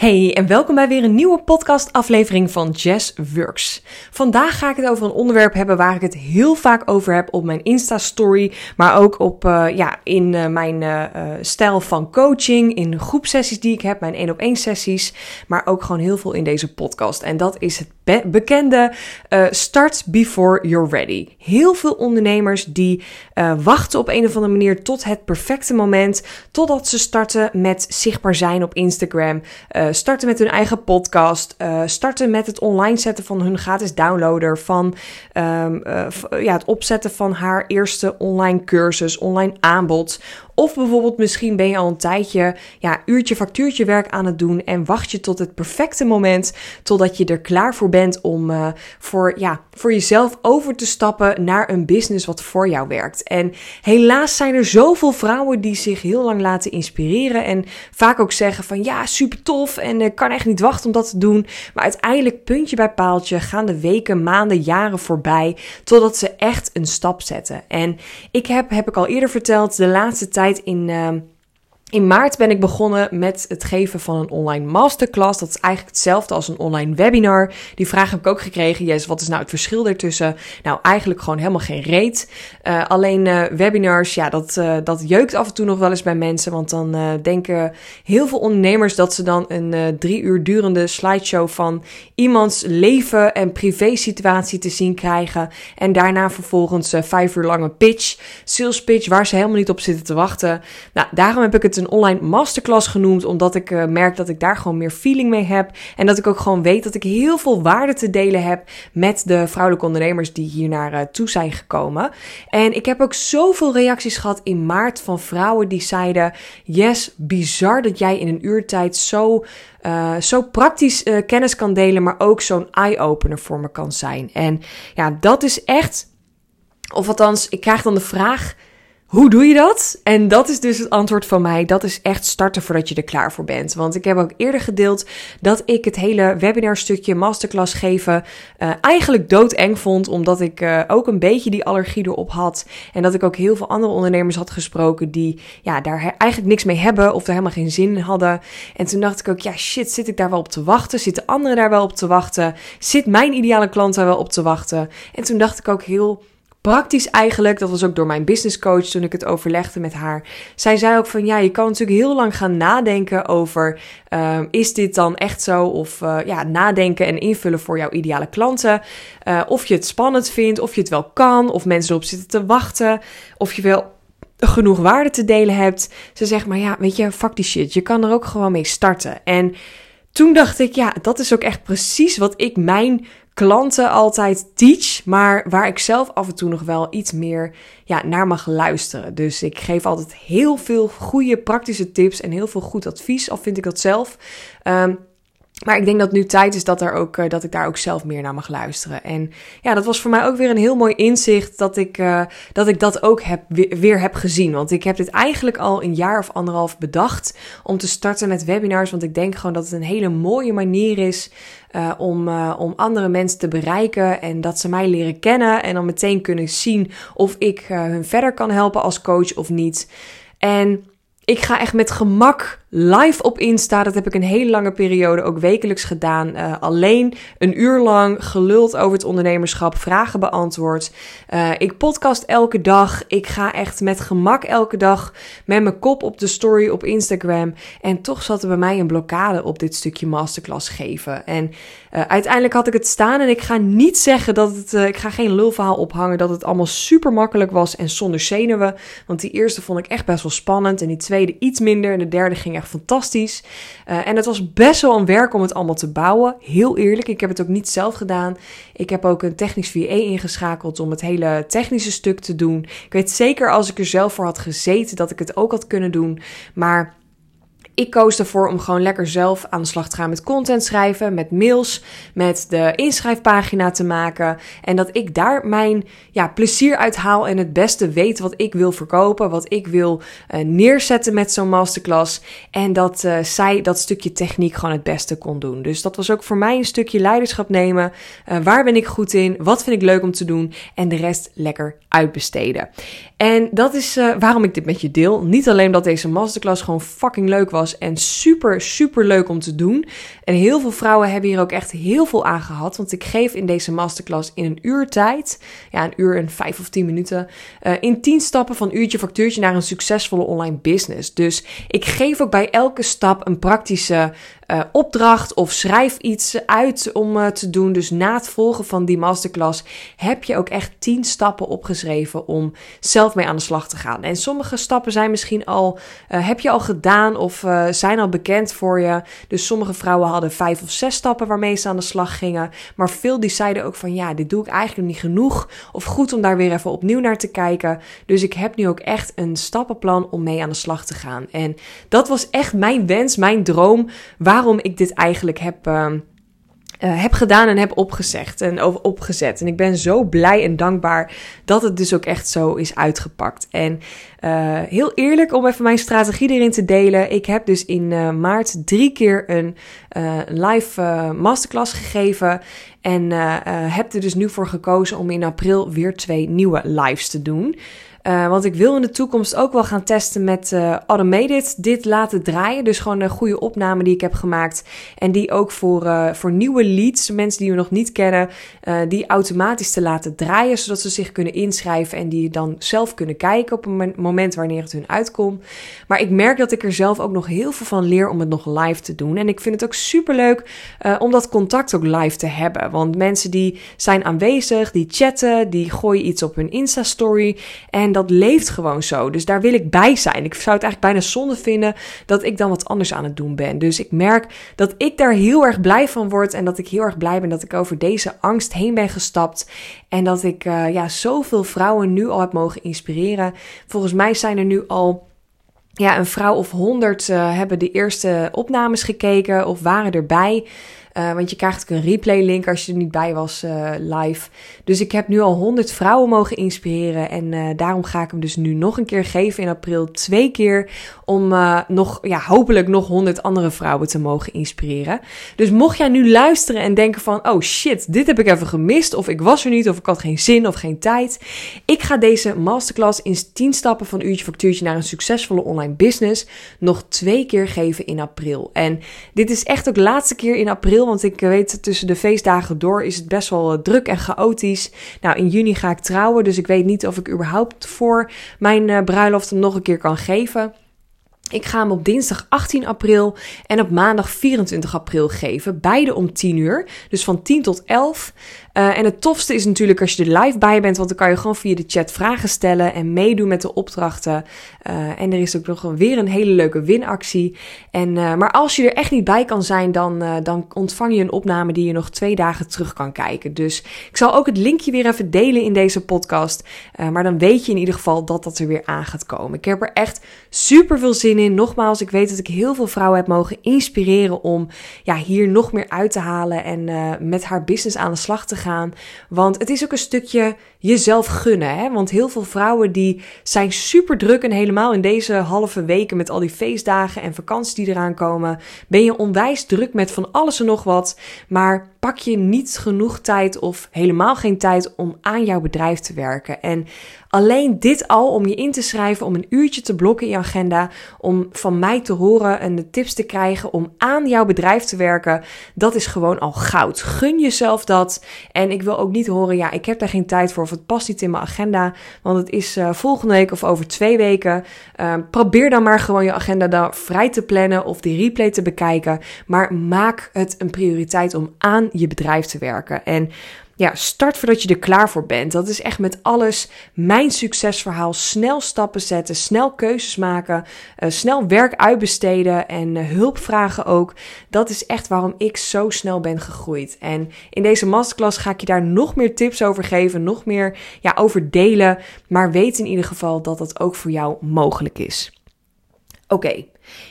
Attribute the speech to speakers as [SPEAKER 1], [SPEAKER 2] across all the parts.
[SPEAKER 1] Hey en welkom bij weer een nieuwe podcast-aflevering van Jazz Works. Vandaag ga ik het over een onderwerp hebben waar ik het heel vaak over heb op mijn Insta-story, maar ook op, uh, ja, in uh, mijn uh, stijl van coaching, in groepsessies die ik heb, mijn één op één sessies, maar ook gewoon heel veel in deze podcast. En dat is het be bekende start before you're ready. Heel veel ondernemers die wachten op een of andere manier tot het perfecte moment, totdat ze starten met zichtbaar zijn op Instagram starten met hun eigen podcast, uh, starten met het online zetten van hun gratis downloader, van um, uh, ja, het opzetten van haar eerste online cursus, online aanbod. Of bijvoorbeeld misschien ben je al een tijdje ja, uurtje factuurtje werk aan het doen en wacht je tot het perfecte moment totdat je er klaar voor bent om uh, voor, ja, voor jezelf over te stappen naar een business wat voor jou werkt. En helaas zijn er zoveel vrouwen die zich heel lang laten inspireren en vaak ook zeggen van ja, super tof en ik kan echt niet wachten om dat te doen. Maar uiteindelijk puntje bij paaltje gaan de weken, maanden, jaren voorbij totdat ze echt een stap zetten. En ik heb, heb ik al eerder verteld, de laatste tijd in. Uh, in maart ben ik begonnen met het geven van een online masterclass. Dat is eigenlijk hetzelfde als een online webinar. Die vraag heb ik ook gekregen. Yes, wat is nou het verschil ertussen? Nou, eigenlijk gewoon helemaal geen reet. Uh, alleen uh, webinars, ja, dat, uh, dat jeukt af en toe nog wel eens bij mensen. Want dan denken heel veel ondernemers dat ze dan een drie uur durende slideshow van iemands leven en privé situatie te zien krijgen. En daarna vervolgens vijf uur lange pitch, sales pitch, waar ze helemaal niet op zitten te wachten. Nou, daarom heb ik het een online masterclass genoemd, omdat ik uh, merk dat ik daar gewoon meer feeling mee heb. En dat ik ook gewoon weet dat ik heel veel waarde te delen heb met de vrouwelijke ondernemers die hier naar uh, toe zijn gekomen. En ik heb ook zoveel reacties gehad in maart van vrouwen die zeiden: Yes, bizar dat jij in een uurtijd zo. Uh, zo praktisch kennis kan delen, maar ook zo'n eye-opener voor me kan zijn. En ja, dat is echt. Of althans, ik krijg dan de vraag hoe doe je dat? En dat is dus het antwoord van mij. Dat is echt starten voordat je er klaar voor bent. Want ik heb ook eerder gedeeld dat ik het hele webinarstukje masterclass geven uh, eigenlijk doodeng vond. Omdat ik uh, ook een beetje die allergie erop had. En dat ik ook heel veel andere ondernemers had gesproken die ja, daar eigenlijk niks mee hebben of er helemaal geen zin in hadden. En toen dacht ik ook, ja shit, zit ik daar wel op te wachten? Zitten anderen daar wel op te wachten? Zit mijn ideale klant daar wel op te wachten? En toen dacht ik ook heel praktisch eigenlijk, dat was ook door mijn business coach toen ik het overlegde met haar. Zij zei ook van ja, je kan natuurlijk heel lang gaan nadenken over uh, is dit dan echt zo? Of uh, ja, nadenken en invullen voor jouw ideale klanten. Uh, of je het spannend vindt, of je het wel kan, of mensen erop zitten te wachten, of je wel genoeg waarde te delen hebt. Ze zegt maar ja, weet je, fuck die shit. Je kan er ook gewoon mee starten. En toen dacht ik, ja, dat is ook echt precies wat ik mijn klanten altijd teach, maar waar ik zelf af en toe nog wel iets meer ja, naar mag luisteren. Dus ik geef altijd heel veel goede praktische tips en heel veel goed advies, al vind ik dat zelf. Um, maar ik denk dat nu tijd is dat, er ook, uh, dat ik daar ook zelf meer naar mag luisteren. En ja, dat was voor mij ook weer een heel mooi inzicht dat ik, uh, dat, ik dat ook heb, weer, heb gezien. Want ik heb dit eigenlijk al een jaar of anderhalf bedacht om te starten met webinars. Want ik denk gewoon dat het een hele mooie manier is uh, om, om andere mensen te bereiken. En dat ze mij leren kennen en dan meteen kunnen zien of ik hun verder kan helpen als coach of niet. En ik ga echt met gemak live op Insta. Dat heb ik een hele lange periode ook wekelijks gedaan. Uh, alleen een uur lang geluld over het ondernemerschap, vragen beantwoord. Uh, ik podcast elke dag. Ik ga echt met gemak elke dag met mijn kop op de story op Instagram. En toch zat er bij mij een blokkade op dit stukje masterclass geven. En uh, uiteindelijk had ik het staan. En ik ga niet zeggen dat het. ik ga geen lulverhaal ophangen dat het allemaal super makkelijk was en zonder zenuwen. Want die eerste vond ik echt best wel spannend. En die tweede iets minder. En de derde ging echt fantastisch. Uh, en het was best wel een werk om het allemaal te bouwen. Heel eerlijk, ik heb het ook niet zelf gedaan. Ik heb ook een technisch VA ingeschakeld om het hele technische stuk te doen. Ik weet zeker als ik er zelf voor had gezeten dat ik het ook had kunnen doen. Maar ik koos ervoor om gewoon lekker zelf aan de slag te gaan met content schrijven, met mails, met de inschrijfpagina te maken. En dat ik daar mijn ja, plezier uit haal en het beste weet wat ik wil verkopen, wat ik wil uh, neerzetten met zo'n masterclass. En dat uh, zij dat stukje techniek gewoon het beste kon doen. Dus dat was ook voor mij een stukje leiderschap nemen. Uh, waar ben ik goed in? Wat vind ik leuk om te doen? En de rest lekker uitbesteden. En dat is waarom ik dit met je deel. Niet alleen dat deze masterclass gewoon fucking leuk was en super, super leuk om te doen. En heel veel vrouwen hebben hier ook echt heel veel aan gehad, want ik geef in deze masterclass in een uur tijd, ja, een uur en vijf of tien minuten, uh, in tien stappen van uurtje factuurtje naar een succesvolle online business. Dus ik geef ook bij elke stap een praktische uh, opdracht of schrijf iets uit om uh, te doen. Dus na het volgen van die masterclass heb je ook echt 10 stappen opgeschreven om zelf mee aan de slag te gaan. En sommige stappen zijn misschien al, uh, heb je al gedaan of zijn al bekend voor je. Dus sommige vrouwen hadden vijf of zes stappen waarmee ze aan de slag gingen. Maar veel die zeiden ook van ja, dit doe ik eigenlijk niet genoeg. Of goed om daar weer even opnieuw naar te kijken. Dus ik heb nu ook echt een stappenplan om mee aan de slag te gaan. En dat was echt mijn wens, mijn droom. Waar waarom ik dit eigenlijk heb, uh, heb gedaan en heb opgezegd en opgezet. En ik ben zo blij en dankbaar dat het dus ook echt zo is uitgepakt. En uh, heel eerlijk om even mijn strategie erin te delen. Ik heb dus in uh, maart drie keer een live masterclass gegeven. En heb er dus nu voor gekozen om in april weer twee nieuwe lives te doen. Uh, want ik wil in de toekomst ook wel gaan testen met uh, Automated dit laten draaien. Dus gewoon een goede opname die ik heb gemaakt. En die ook voor, uh, voor nieuwe leads, mensen die we nog niet kennen, die automatisch te laten draaien. Zodat ze zich kunnen inschrijven en die dan zelf kunnen kijken op een moment wanneer het hun uitkomt. Maar ik merk dat ik er zelf ook nog heel veel van leer om het nog live te doen. En ik vind het ook super leuk om dat contact ook live te hebben. Want mensen die zijn aanwezig, die chatten, die gooien iets op hun Insta-story. En en dat leeft gewoon zo. Dus daar wil ik bij zijn. Ik zou het eigenlijk bijna zonde vinden dat ik dan wat anders aan het doen ben. Dus ik merk dat ik daar heel erg blij van word. En dat ik heel erg blij ben dat ik over deze angst heen ben gestapt. En dat ik uh, ja, zoveel vrouwen nu al heb mogen inspireren. Volgens mij zijn er nu al ja, een vrouw of honderd uh, hebben de eerste opnames gekeken of waren erbij. Uh, want je krijgt ook een replay link als je er niet bij was uh, live. Dus ik heb nu al 100 vrouwen mogen inspireren. En uh, daarom ga ik hem dus nu nog een keer geven in april. Twee keer om nog, ja, hopelijk nog 100 andere vrouwen te mogen inspireren. Dus mocht jij nu luisteren en denken van, oh shit, dit heb ik even gemist. Of ik was er niet, of ik had geen zin of geen tijd. Ik ga deze masterclass in 10 stappen van uurtje factuurtje naar een succesvolle online business nog twee keer geven in april. En dit is echt ook laatste keer in april want ik weet tussen de feestdagen door is het best wel eh, druk en chaotisch. Nou, in juni ga ik trouwen, dus ik weet niet of ik überhaupt voor mijn uh, bruiloft hem nog een keer kan geven. Ik ga hem op dinsdag 18 april en op maandag 24 april geven. Beide om 10 uur. Dus van 10 tot 11. Uh, en het tofste is natuurlijk als je er live bij bent, want dan kan je gewoon via de chat vragen stellen en meedoen met de opdrachten. Uh, en er is ook nog weer een hele leuke winactie. En, uh, maar als je er echt niet bij kan zijn, dan, dan ontvang je een opname die je nog twee dagen terug kan kijken. Dus ik zal ook het linkje weer even delen in deze podcast. maar dan weet je in ieder geval dat dat er weer aan gaat komen. Ik heb er echt super veel zin in. Nogmaals, ik weet dat ik heel veel vrouwen heb mogen inspireren om ja, hier nog meer uit te halen en met haar business aan de slag te gaan. Want het is ook een stukje jezelf gunnen. Hè? Want heel veel vrouwen die zijn super druk. En helemaal in deze halve weken met al die feestdagen en vakanties die eraan komen. Ben je onwijs druk met van alles en nog wat. Maar pak je niet genoeg tijd of helemaal geen tijd om aan jouw bedrijf te werken. En alleen dit al om je in te schrijven, om een uurtje te blokken in je agenda, om van mij te horen en de tips te krijgen om aan jouw bedrijf te werken, dat is gewoon al goud. Gun jezelf dat. En ik wil ook niet horen, ja, ik heb daar geen tijd voor of het past niet in mijn agenda, want het is uh, volgende week of over twee weken. Uh, probeer dan maar gewoon je agenda daar vrij te plannen of die replay te bekijken, maar maak het een prioriteit om aan je bedrijf te werken. En ja, start voordat je er klaar voor bent. Dat is echt met alles mijn succesverhaal. Snel stappen zetten, snel keuzes maken, uh, snel werk uitbesteden en uh, hulp vragen ook. Dat is echt waarom ik zo snel ben gegroeid. En in deze masterclass ga ik je daar nog meer tips over geven, nog meer ja, over delen. Maar weet in ieder geval dat dat ook voor jou mogelijk is. Oké,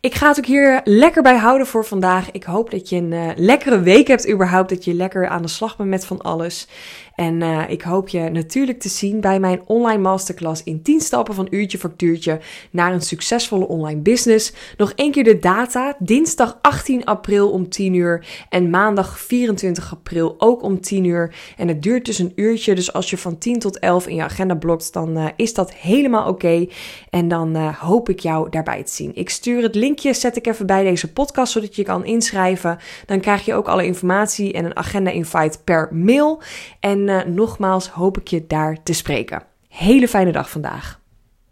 [SPEAKER 1] ik ga het ook hier lekker bij houden voor vandaag. Ik hoop dat je een uh, lekkere week hebt überhaupt. Dat je lekker aan de slag bent met van alles. En uh, ik hoop je natuurlijk te zien bij mijn online masterclass in 10 stappen van uurtje factuurtje naar een succesvolle online business. Nog één keer de data. Dinsdag 18 april om 10 uur en maandag 24 april ook om 10 uur. En het duurt dus een uurtje. Dus als je van 10 tot 11 in je agenda blokt, dan uh, is dat helemaal oké. En dan hoop ik jou daarbij te zien. Ik stuur Het linkje zet ik even bij deze podcast, zodat je kan inschrijven. Dan krijg je ook alle informatie en een agenda-invite per mail. En uh, nogmaals hoop ik je daar te spreken. Hele fijne dag vandaag.